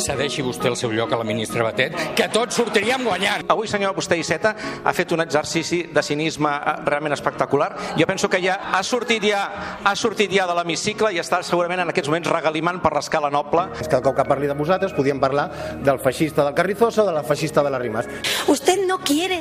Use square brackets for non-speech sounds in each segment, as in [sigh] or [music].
Cedeixi vostè el seu lloc a la ministra Batet, que tots sortiríem guanyant. Avui, senyor Vostè Iceta, ha fet un exercici de cinisme eh, realment espectacular. Jo penso que ja ha sortit ja, ha sortit ja de l'hemicicle i està segurament en aquests moments regalimant per l'escala noble. És que el cop que parli de vosaltres podíem parlar del feixista del Carrizoso o de la feixista de la Rimas. Usted no quiere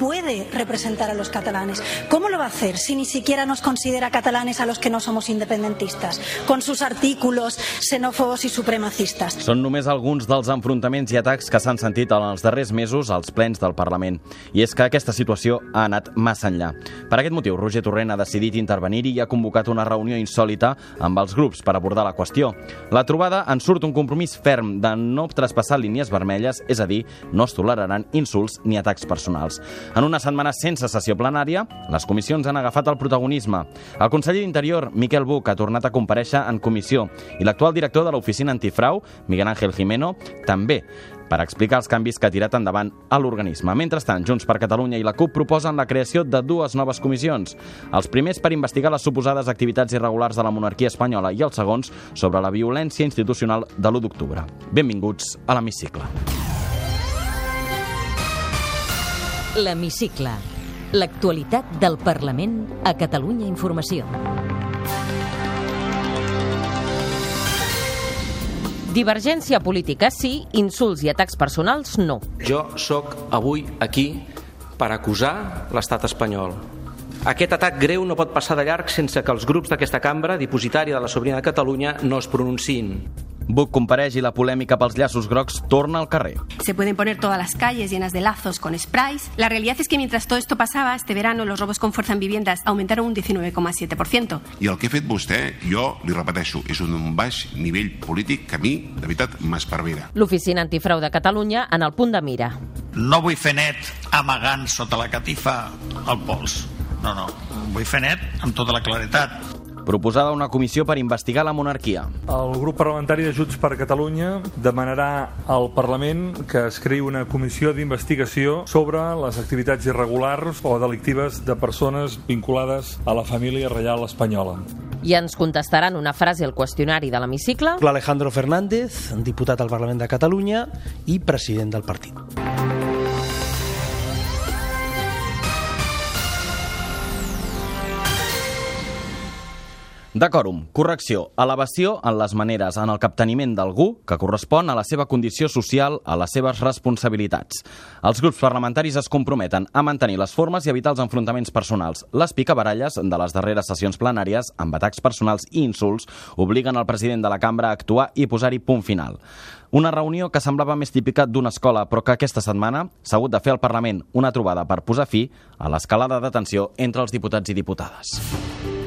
puede representar a los catalanes. ¿Cómo lo va a hacer si ni siquiera nos considera catalanes a los que no somos independentistas? Con sus artículos xenófobos y supremacistas. Són només alguns dels enfrontaments i atacs que s'han sentit en els darrers mesos als plens del Parlament. I és que aquesta situació ha anat massa enllà. Per aquest motiu, Roger Torrent ha decidit intervenir-hi i ha convocat una reunió insòlita amb els grups per abordar la qüestió. La trobada en surt un compromís ferm de no traspassar línies vermelles, és a dir, no es toleraran insults ni atacs personals. En una setmana sense sessió plenària, les comissions han agafat el protagonisme. El conseller d'Interior, Miquel Buch, ha tornat a compareixer en comissió i l'actual director de l'Oficina Antifrau, Miguel Ángel Jimeno, també per explicar els canvis que ha tirat endavant a l'organisme. Mentrestant, Junts per Catalunya i la CUP proposen la creació de dues noves comissions. Els primers per investigar les suposades activitats irregulars de la monarquia espanyola i els segons sobre la violència institucional de l'1 d'octubre. Benvinguts a l'Hemicicle. L'Hemicicle. L'actualitat del Parlament a Catalunya Informació. Divergència política sí, insults i atacs personals no. Jo sóc avui aquí per acusar l'estat espanyol. Aquest atac greu no pot passar de llarg sense que els grups d'aquesta cambra, dipositària de la sobirania de Catalunya, no es pronunciïn. Buch compareix i la polèmica pels llaços grocs torna al carrer. Se pueden poner todas las calles llenas de lazos con sprays. La realidad es que mientras todo esto pasaba, este verano los robos con fuerza en viviendas aumentaron un 19,7%. I el que ha fet vostè, jo li repeteixo, és un baix nivell polític que a mi, de veritat, m'esparvera. L'Oficina Antifrau de Catalunya en el punt de mira. No vull fer net amagant sota la catifa el pols. No, no. Vull fer net amb tota la claretat. Proposada una comissió per investigar la monarquia. El grup parlamentari de Junts per Catalunya demanarà al Parlament que es creï una comissió d'investigació sobre les activitats irregulars o delictives de persones vinculades a la família reial espanyola. I ens contestaran una frase al qüestionari de l'hemicicle. L'Alejandro Fernández, diputat al Parlament de Catalunya i president del partit. Decòrum, correcció, elevació en les maneres, en el capteniment d'algú que correspon a la seva condició social, a les seves responsabilitats. Els grups parlamentaris es comprometen a mantenir les formes i evitar els enfrontaments personals. Les picabaralles de les darreres sessions plenàries, amb atacs personals i insults, obliguen el president de la cambra a actuar i posar-hi punt final. Una reunió que semblava més típica d'una escola, però que aquesta setmana s'ha hagut de fer al Parlament una trobada per posar fi a l'escalada de tensió entre els diputats i diputades.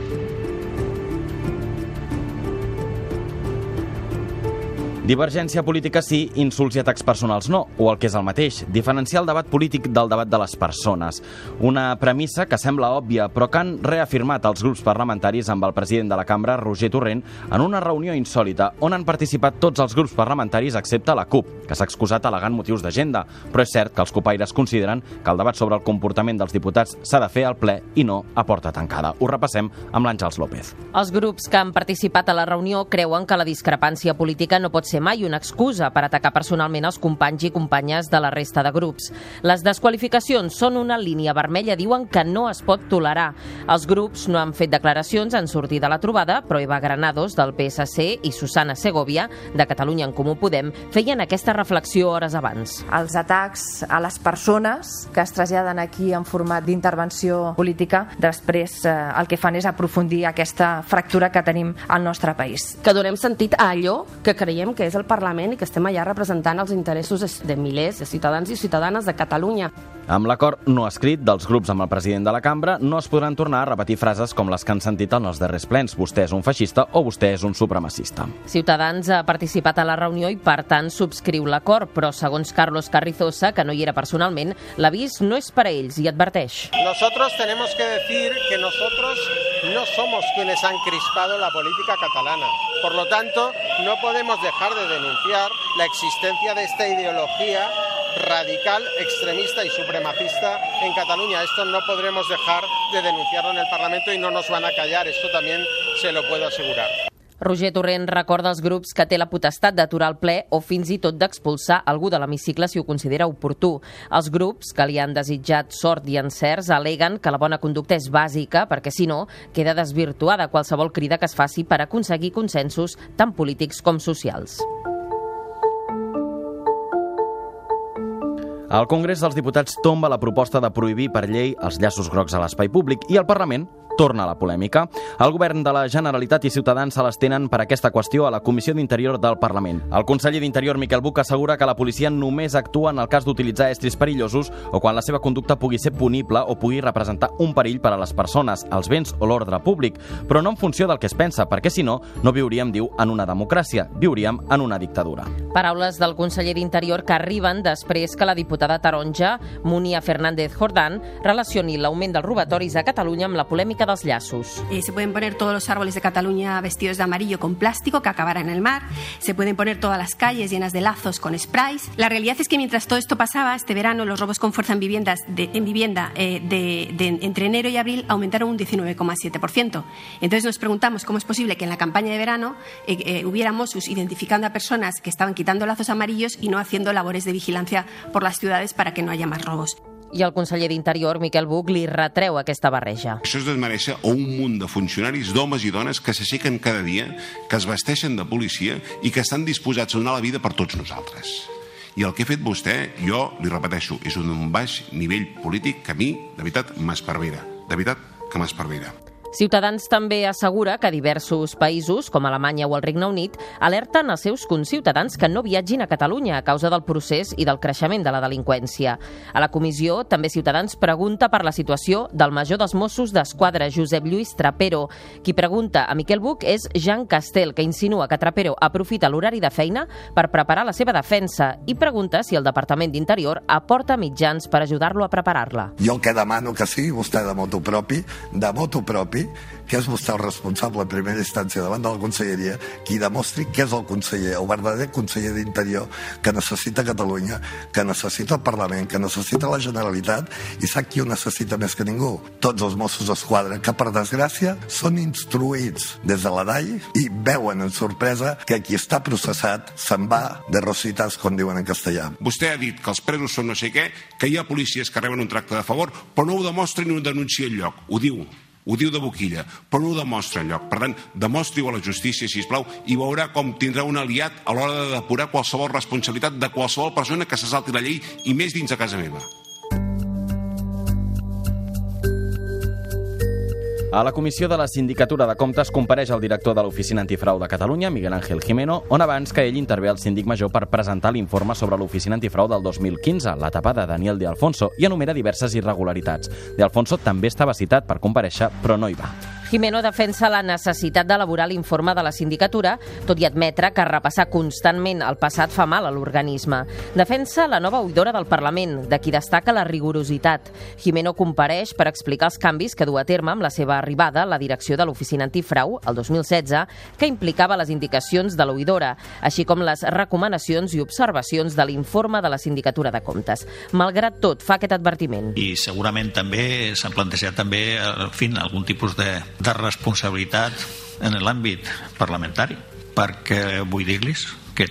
Divergència política sí, insults i atacs personals no, o el que és el mateix, diferenciar el debat polític del debat de les persones. Una premissa que sembla òbvia, però que han reafirmat els grups parlamentaris amb el president de la cambra, Roger Torrent, en una reunió insòlita on han participat tots els grups parlamentaris excepte la CUP, que s'ha excusat al·legant motius d'agenda, però és cert que els copaires consideren que el debat sobre el comportament dels diputats s'ha de fer al ple i no a porta tancada. Ho repassem amb l'Àngels López. Els grups que han participat a la reunió creuen que la discrepància política no pot ser mai una excusa per atacar personalment els companys i companyes de la resta de grups. Les desqualificacions són una línia vermella, diuen que no es pot tolerar. Els grups no han fet declaracions en sortir de la trobada, però Eva Granados, del PSC, i Susana Segovia, de Catalunya en Comú Podem, feien aquesta reflexió hores abans. Els atacs a les persones que es traslladen aquí en format d'intervenció política, després eh, el que fan és aprofundir aquesta fractura que tenim al nostre país. Que donem sentit a allò que creiem que és el Parlament i que estem allà representant els interessos de milers de ciutadans i ciutadanes de Catalunya. Amb l'acord no escrit dels grups amb el president de la cambra no es podran tornar a repetir frases com les que han sentit en els darrers plens. Vostè és un feixista o vostè és un supremacista. Ciutadans ha participat a la reunió i, per tant, subscriu l'acord, però, segons Carlos Carrizosa, que no hi era personalment, l'avís no és per a ells i adverteix. Nosotros tenemos que decir que nosotros no somos quienes han crispado la política catalana. Por lo tanto, no podemos dejar de denunciar la existencia de esta ideología radical, extremista y supremacista en Cataluña. Esto no podremos dejar de denunciarlo en el Parlamento y no nos van a callar, esto también se lo puedo asegurar. Roger Torrent recorda als grups que té la potestat d'aturar el ple o fins i tot d'expulsar algú de l'hemicicle si ho considera oportú. Els grups que li han desitjat sort i encerts aleguen que la bona conducta és bàsica perquè, si no, queda desvirtuada qualsevol crida que es faci per aconseguir consensos tant polítics com socials. El Congrés dels Diputats tomba la proposta de prohibir per llei els llaços grocs a l'espai públic i el Parlament torna a la polèmica. El govern de la Generalitat i Ciutadans se les tenen per aquesta qüestió a la Comissió d'Interior del Parlament. El conseller d'Interior, Miquel Buch, assegura que la policia només actua en el cas d'utilitzar estris perillosos o quan la seva conducta pugui ser punible o pugui representar un perill per a les persones, els béns o l'ordre públic, però no en funció del que es pensa, perquè si no, no viuríem, diu, en una democràcia, viuríem en una dictadura. Paraules del conseller d'Interior que arriben després que la diputada taronja, Munia Fernández Jordán, relacioni l'augment dels robatoris a Catalunya amb la polèmica dels llaços. Eh, se pueden poner todos los árboles de Cataluña vestidos de amarillo con plástico que acabará en el mar. Se pueden poner todas las calles llenas de lazos con sprays. La realidad es que mientras todo esto pasaba, este verano los robos con fuerza en viviendas de, en vivienda eh, de, de, entre enero y abril aumentaron un 19,7%. Entonces nos preguntamos cómo es posible que en la campaña de verano eh, eh, hubiera identificando a personas que estaban quitando lazos amarillos y no haciendo labores de vigilancia por las ciudades para que no haya más robos. I el conseller d'Interior, Miquel Buch, li retreu aquesta barreja. Això és desmereixer a un munt de funcionaris, d'homes i dones que s'aixequen cada dia, que es vesteixen de policia i que estan disposats a donar la vida per tots nosaltres. I el que ha fet vostè, jo li repeteixo, és un baix nivell polític que a mi, de veritat, m'esparvera. De veritat que m'esparvera. Ciutadans també assegura que diversos països, com Alemanya o el Regne Unit, alerten als seus conciutadans que no viatgin a Catalunya a causa del procés i del creixement de la delinqüència. A la comissió, també Ciutadans pregunta per la situació del major dels Mossos d'Esquadra, Josep Lluís Trapero. Qui pregunta a Miquel Buch és Jean Castel, que insinua que Trapero aprofita l'horari de feina per preparar la seva defensa i pregunta si el Departament d'Interior aporta mitjans per ajudar-lo a preparar-la. Jo el que demano que sigui vostè de moto propi, de moto propi, que és vostè el responsable en primera instància davant de la conselleria, qui demostri que és el conseller, el verdader conseller d'Interior que necessita Catalunya, que necessita el Parlament, que necessita la Generalitat i sap qui ho necessita més que ningú? Tots els Mossos d'Esquadra, que per desgràcia són instruïts des de la DAI i veuen en sorpresa que qui està processat se'n va de rositas, com diuen en castellà. Vostè ha dit que els presos són no sé què, que hi ha policies que reben un tracte de favor, però no ho demostra ni ho denuncia enlloc. Ho diu ho diu de boquilla, però no ho demostra enlloc. Per tant, demostri-ho a la justícia, si plau, i veurà com tindrà un aliat a l'hora de depurar qualsevol responsabilitat de qualsevol persona que se salti la llei i més dins de casa meva. A la comissió de la Sindicatura de Comptes compareix el director de l'Oficina Antifrau de Catalunya, Miguel Ángel Jimeno, on abans que ell intervé al síndic major per presentar l'informe sobre l'Oficina Antifrau del 2015, l'etapa de Daniel de Alfonso, i enumera diverses irregularitats. De Alfonso també estava citat per compareixer, però no hi va. Jimeno defensa la necessitat d'elaborar l'informe de la sindicatura, tot i admetre que repassar constantment el passat fa mal a l'organisme. Defensa la nova oïdora del Parlament, de qui destaca la rigorositat. Jimeno compareix per explicar els canvis que du a terme amb la seva arribada a la direcció de l'Oficina Antifrau, el 2016, que implicava les indicacions de l'oïdora, així com les recomanacions i observacions de l'informe de la Sindicatura de Comptes. Malgrat tot, fa aquest advertiment. I segurament també s'han plantejat també, en fi, algun tipus de, de responsabilitat en l'àmbit parlamentari, perquè vull dir-los que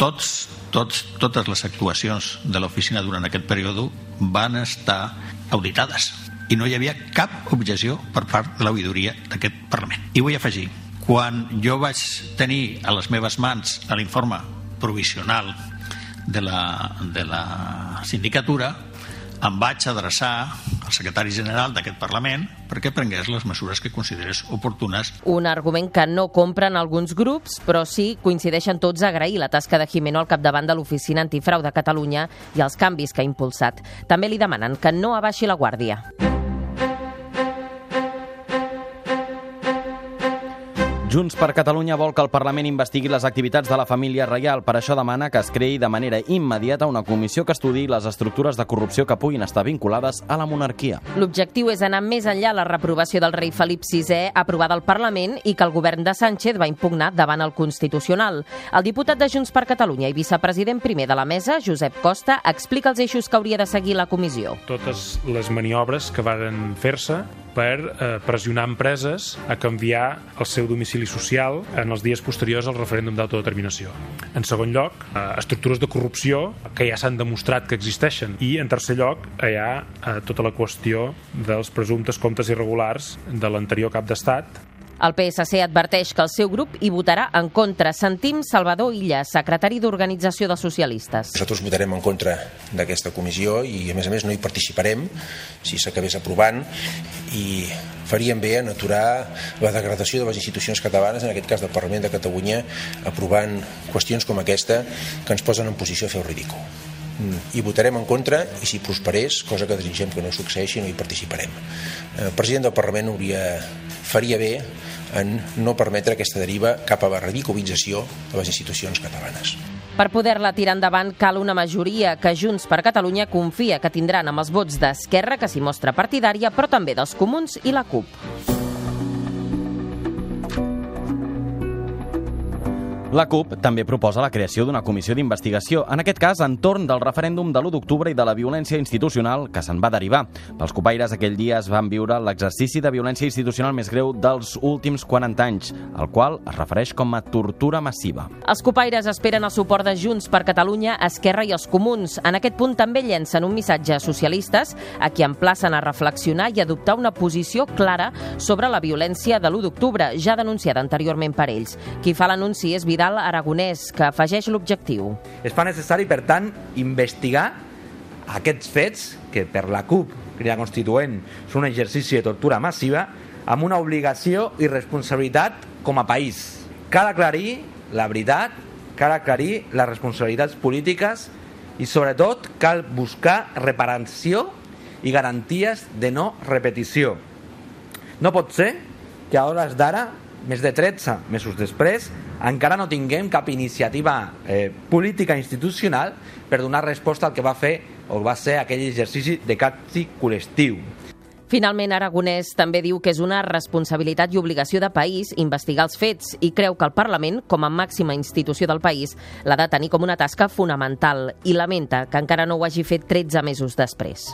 tots, tots, totes les actuacions de l'oficina durant aquest període van estar auditades i no hi havia cap objecció per part de l'oïdoria d'aquest Parlament. I vull afegir, quan jo vaig tenir a les meves mans l'informe provisional de la, de la sindicatura, em vaig adreçar al secretari general d'aquest Parlament perquè prengués les mesures que considerés oportunes. Un argument que no compren alguns grups, però sí coincideixen tots a agrair la tasca de Jimeno al capdavant de l'Oficina Antifrau de Catalunya i els canvis que ha impulsat. També li demanen que no abaixi la guàrdia. Junts per Catalunya vol que el Parlament investigui les activitats de la família reial. Per això demana que es creï de manera immediata una comissió que estudi les estructures de corrupció que puguin estar vinculades a la monarquia. L'objectiu és anar més enllà la reprovació del rei Felip VI aprovada al Parlament i que el govern de Sánchez va impugnar davant el Constitucional. El diputat de Junts per Catalunya i vicepresident primer de la mesa, Josep Costa, explica els eixos que hauria de seguir la comissió. Totes les maniobres que varen fer-se per eh, pressionar empreses a canviar el seu domicili social en els dies posteriors al referèndum d'autodeterminació. En segon lloc, eh, estructures de corrupció que ja s'han demostrat que existeixen. I en tercer lloc, hi ha eh, tota la qüestió dels presumptes comptes irregulars de l'anterior cap d'estat el PSC adverteix que el seu grup hi votarà en contra. Sentim Salvador Illa, secretari d'Organització dels Socialistes. Nosaltres votarem en contra d'aquesta comissió i, a més a més, no hi participarem si s'acabés aprovant i faríem bé en aturar la degradació de les institucions catalanes, en aquest cas del Parlament de Catalunya, aprovant qüestions com aquesta que ens posen en posició a fer el ridícul i votarem en contra i si prosperés, cosa que desitgem que no succeeixi, no hi participarem. El president del Parlament hauria, faria bé en no permetre aquesta deriva cap a la radicalització de les institucions catalanes. Per poder-la tirar endavant cal una majoria que Junts per Catalunya confia que tindran amb els vots d'Esquerra, que s'hi mostra partidària, però també dels comuns i la CUP. La CUP també proposa la creació d'una comissió d'investigació, en aquest cas entorn del referèndum de l'1 d'octubre i de la violència institucional que se'n va derivar. Pels copaires aquell dia es van viure l'exercici de violència institucional més greu dels últims 40 anys, el qual es refereix com a tortura massiva. Els copaires esperen el suport de Junts per Catalunya, Esquerra i els Comuns. En aquest punt també llencen un missatge a socialistes a qui emplacen a reflexionar i adoptar una posició clara sobre la violència de l'1 d'octubre, ja denunciada anteriorment per ells. Qui fa l'anunci és Vidal Vidal Aragonès, que afegeix l'objectiu. Es fa necessari, per tant, investigar aquests fets, que per la CUP, Crida Constituent, són un exercici de tortura massiva, amb una obligació i responsabilitat com a país. Cal aclarir la veritat, cal aclarir les responsabilitats polítiques i, sobretot, cal buscar reparació i garanties de no repetició. No pot ser que a hores d'ara, més de 13 mesos després, encara no tinguem cap iniciativa eh, política institucional per donar resposta al que va fer o va ser aquell exercici de càstig col·lectiu. Finalment, Aragonès també diu que és una responsabilitat i obligació de país investigar els fets i creu que el Parlament, com a màxima institució del país, l'ha de tenir com una tasca fonamental i lamenta que encara no ho hagi fet 13 mesos després.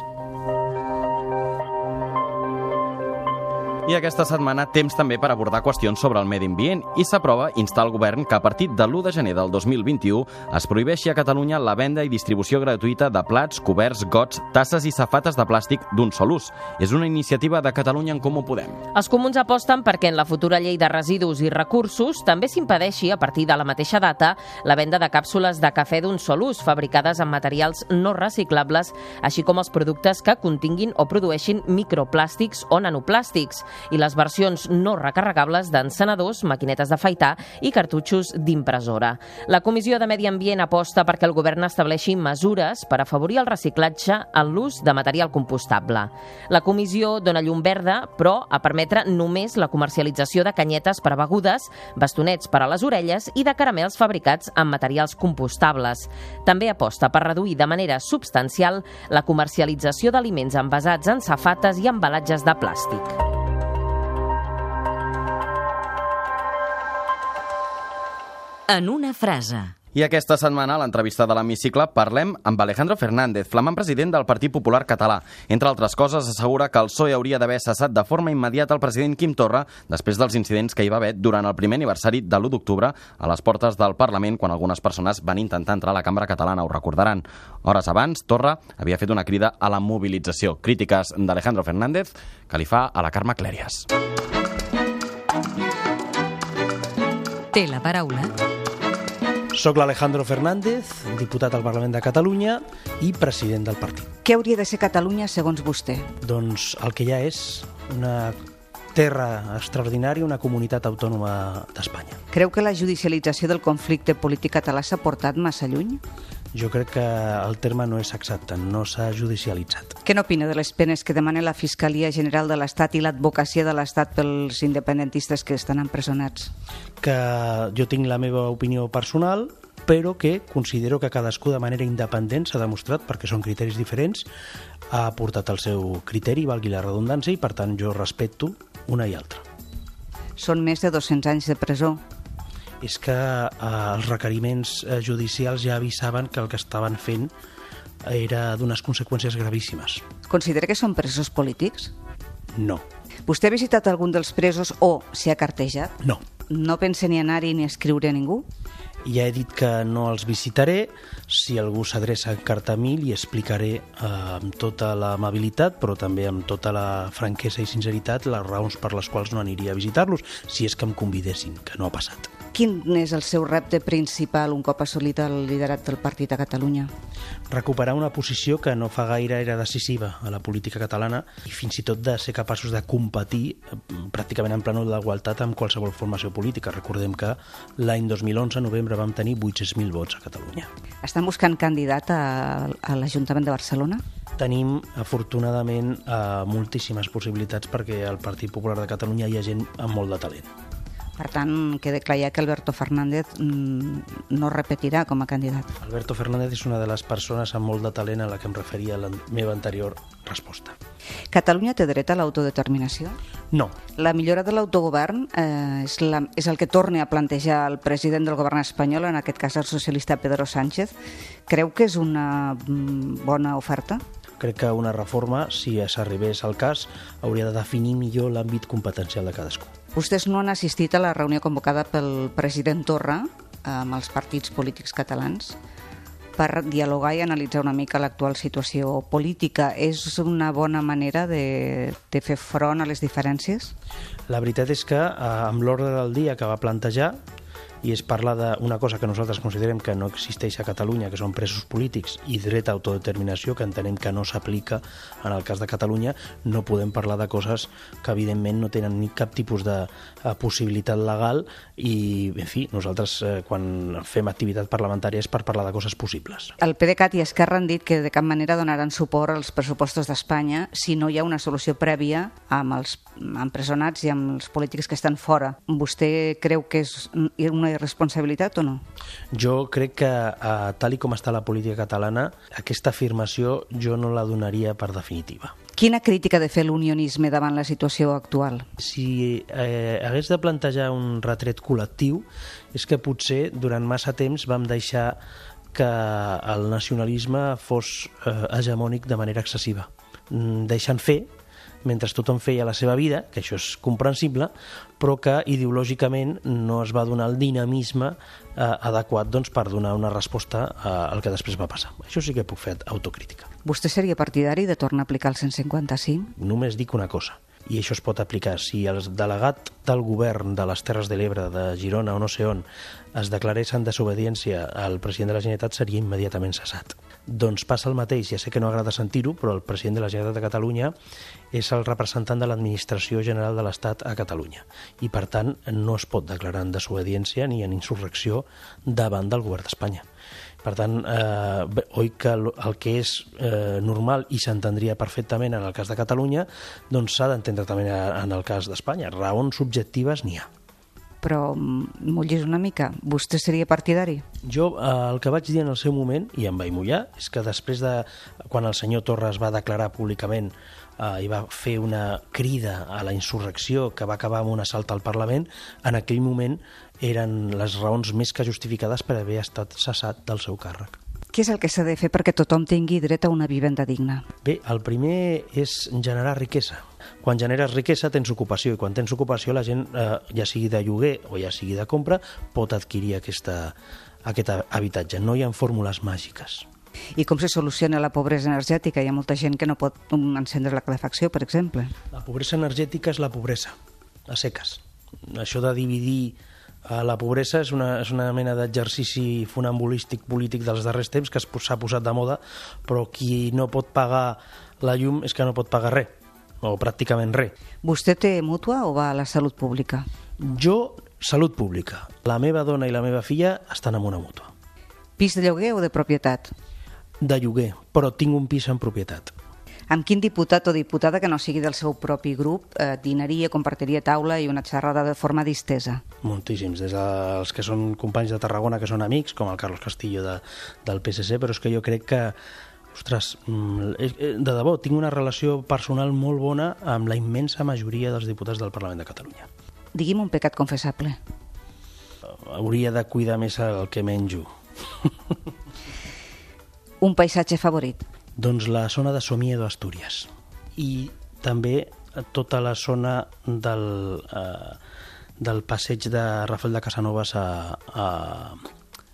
I aquesta setmana temps també per abordar qüestions sobre el medi ambient i s'aprova instar el govern que a partir de l'1 de gener del 2021 es prohibeixi a Catalunya la venda i distribució gratuïta de plats, coberts, gots, tasses i safates de plàstic d'un sol ús. És una iniciativa de Catalunya en Comú Podem. Els comuns aposten perquè en la futura llei de residus i recursos també s'impedeixi a partir de la mateixa data la venda de càpsules de cafè d'un sol ús fabricades amb materials no reciclables, així com els productes que continguin o produeixin microplàstics o nanoplàstics i les versions no recarregables d'encenedors, maquinetes d'afaitar i cartutxos d'impressora. La Comissió de Medi Ambient aposta perquè el govern estableixi mesures per afavorir el reciclatge en l'ús de material compostable. La comissió dona llum verda, però a permetre només la comercialització de canyetes per a begudes, bastonets per a les orelles i de caramels fabricats amb materials compostables. També aposta per reduir de manera substancial la comercialització d'aliments envasats en safates i embalatges de plàstic. En una frase. I aquesta setmana, a l'entrevista de l'Hemicicle, parlem amb Alejandro Fernández, flamant president del Partit Popular Català. Entre altres coses, assegura que el PSOE hauria d'haver cessat de forma immediata el president Quim Torra després dels incidents que hi va haver durant el primer aniversari de l'1 d'octubre a les portes del Parlament quan algunes persones van intentar entrar a la cambra catalana, ho recordaran. Hores abans, Torra havia fet una crida a la mobilització. Crítiques d'Alejandro Fernández que li fa a la Carme Clèries. Té la paraula soc l'Alejandro Fernández, diputat al Parlament de Catalunya i president del partit. Què hauria de ser Catalunya segons vostè? Doncs el que ja és una terra extraordinària, una comunitat autònoma d'Espanya. Creu que la judicialització del conflicte polític català s'ha portat massa lluny? Jo crec que el terme no és exacte, no s'ha judicialitzat. Què n'opina de les penes que demana la Fiscalia General de l'Estat i l'advocacia de l'Estat pels independentistes que estan empresonats? Que jo tinc la meva opinió personal, però que considero que cadascú de manera independent s'ha demostrat, perquè són criteris diferents, ha aportat el seu criteri, valgui la redundància, i per tant jo respecto una i altra. Són més de 200 anys de presó. És que eh, els requeriments eh, judicials ja avisaven que el que estaven fent era d'unes conseqüències gravíssimes. Considera que són presos polítics? No. Vostè ha visitat algun dels presos o s'hi ha cartejat? No. No pensa ni anar-hi ni escriure a ningú? Ja he dit que no els visitaré. Si algú s'adreça a mi, li explicaré eh, amb tota l'amabilitat, però també amb tota la franquesa i sinceritat, les raons per les quals no aniria a visitar-los, si és que em convidessin, que no ha passat. Quin és el seu repte principal un cop assolit el liderat del partit a Catalunya? Recuperar una posició que no fa gaire era decisiva a la política catalana i fins i tot de ser capaços de competir eh, pràcticament en plànol d'igualtat amb qualsevol formació política. Recordem que l'any 2011, a novembre, vam tenir 800.000 vots a Catalunya. Estan buscant candidat a, a l'Ajuntament de Barcelona? Tenim, afortunadament, eh, moltíssimes possibilitats perquè al Partit Popular de Catalunya hi ha gent amb molt de talent. Per tant, queda clar ja que Alberto Fernández mm, no repetirà com a candidat. Alberto Fernández és una de les persones amb molt de talent a la que em referia a la meva anterior resposta. Catalunya té dret a l'autodeterminació? No. La millora de l'autogovern eh, és, la, és el que torna a plantejar el president del govern espanyol, en aquest cas el socialista Pedro Sánchez. Creu que és una mm, bona oferta? Crec que una reforma, si s'arribés al cas, hauria de definir millor l'àmbit competencial de cadascú. Vostès no han assistit a la reunió convocada pel president Torra amb els partits polítics catalans per dialogar i analitzar una mica l'actual situació política. És una bona manera de, de fer front a les diferències? La veritat és que eh, amb l'ordre del dia que va plantejar i es parla d'una cosa que nosaltres considerem que no existeix a Catalunya, que són presos polítics i dret a autodeterminació, que entenem que no s'aplica en el cas de Catalunya, no podem parlar de coses que evidentment no tenen ni cap tipus de eh, possibilitat legal i, en fi, nosaltres eh, quan fem activitat parlamentària és per parlar de coses possibles. El PDeCAT i Esquerra han dit que de cap manera donaran suport als pressupostos d'Espanya si no hi ha una solució prèvia amb els empresonats i amb els polítics que estan fora. Vostè creu que és una irresponsabilitat o no? Jo crec que, eh, tal i com està la política catalana, aquesta afirmació jo no la donaria per definitiva. Quina crítica de fer l'unionisme davant la situació actual? Si eh, hagués de plantejar un retret col·lectiu, és que potser durant massa temps vam deixar que el nacionalisme fos eh, hegemònic de manera excessiva, mm, deixant fer mentre tothom feia la seva vida, que això és comprensible, però que ideològicament no es va donar el dinamisme eh, adequat doncs, per donar una resposta eh, al que després va passar. Això sí que puc fer autocrítica. Vostè seria partidari de tornar a aplicar el 155? Només dic una cosa, i això es pot aplicar. Si el delegat del govern de les Terres de l'Ebre, de Girona o no sé on, es declarés en desobediència al president de la Generalitat, seria immediatament cessat. Doncs passa el mateix, ja sé que no agrada sentir-ho, però el president de la Generalitat de Catalunya és el representant de l'Administració General de l'Estat a Catalunya i, per tant, no es pot declarar en desobediència ni en insurrecció davant del govern d'Espanya. Per tant, eh, oi que el, que és eh, normal i s'entendria perfectament en el cas de Catalunya, doncs s'ha d'entendre també en el cas d'Espanya. Raons subjectives n'hi ha però mullis una mica. Vostè seria partidari? Jo eh, el que vaig dir en el seu moment, i em vaig mullar, és que després de quan el senyor Torres va declarar públicament eh, i va fer una crida a la insurrecció que va acabar amb un assalt al Parlament, en aquell moment eren les raons més que justificades per haver estat cessat del seu càrrec. Què és el que s'ha de fer perquè tothom tingui dret a una vivenda digna? Bé, el primer és generar riquesa quan generes riquesa tens ocupació i quan tens ocupació la gent, eh, ja sigui de lloguer o ja sigui de compra, pot adquirir aquesta, aquest habitatge. No hi ha fórmules màgiques. I com se soluciona la pobresa energètica? Hi ha molta gent que no pot encendre la calefacció, per exemple. La pobresa energètica és la pobresa, a seques. Això de dividir eh, la pobresa és una, és una mena d'exercici funambulístic polític dels darrers temps que s'ha posat de moda, però qui no pot pagar la llum és que no pot pagar res o pràcticament res. Vostè té mútua o va a la salut pública? Jo, salut pública. La meva dona i la meva filla estan en una mútua. Pis de lloguer o de propietat? De lloguer, però tinc un pis en propietat. Amb quin diputat o diputada que no sigui del seu propi grup eh, dinaria, compartiria taula i una xerrada de forma distesa? Moltíssims, des dels que són companys de Tarragona, que són amics, com el Carlos Castillo de, del PSC, però és que jo crec que ostres, mm, eh, eh, de debò, tinc una relació personal molt bona amb la immensa majoria dels diputats del Parlament de Catalunya. Digui'm un pecat confessable. Hauria de cuidar més el que menjo. [laughs] un paisatge favorit. Doncs la zona de Somiedo, Astúries. I també tota la zona del, eh, del passeig de Rafael de Casanovas a, a,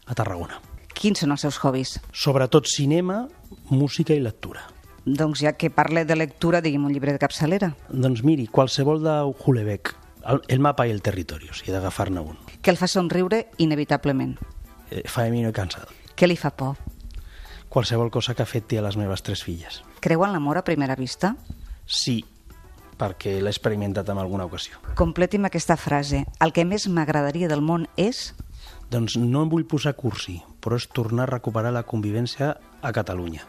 a Tarragona. Quins són els seus hobbies? Sobretot cinema, música i lectura. Doncs ja que parle de lectura, digui'm un llibre de capçalera. Doncs miri, qualsevol de Hulebeck, el, el mapa i el territori, si he d'agafar-ne un. Que el fa somriure inevitablement. Eh, Faemino i cansado. Què li fa por? Qualsevol cosa que afecti a les meves tres filles. Creu en l'amor a primera vista? Sí, perquè l'he experimentat en alguna ocasió. Completi'm aquesta frase. El que més m'agradaria del món és... Doncs no em vull posar cursi, però és tornar a recuperar la convivència a Catalunya.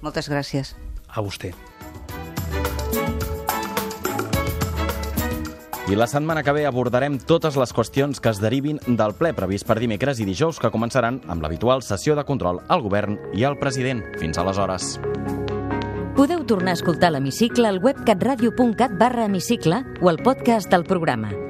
Moltes gràcies. A vostè. I la setmana que ve abordarem totes les qüestions que es derivin del ple previst per dimecres i dijous que començaran amb l'habitual sessió de control al govern i al president. Fins aleshores. Podeu tornar a escoltar l'Hemicicle al web catradio.cat barra hemicicle o al podcast del programa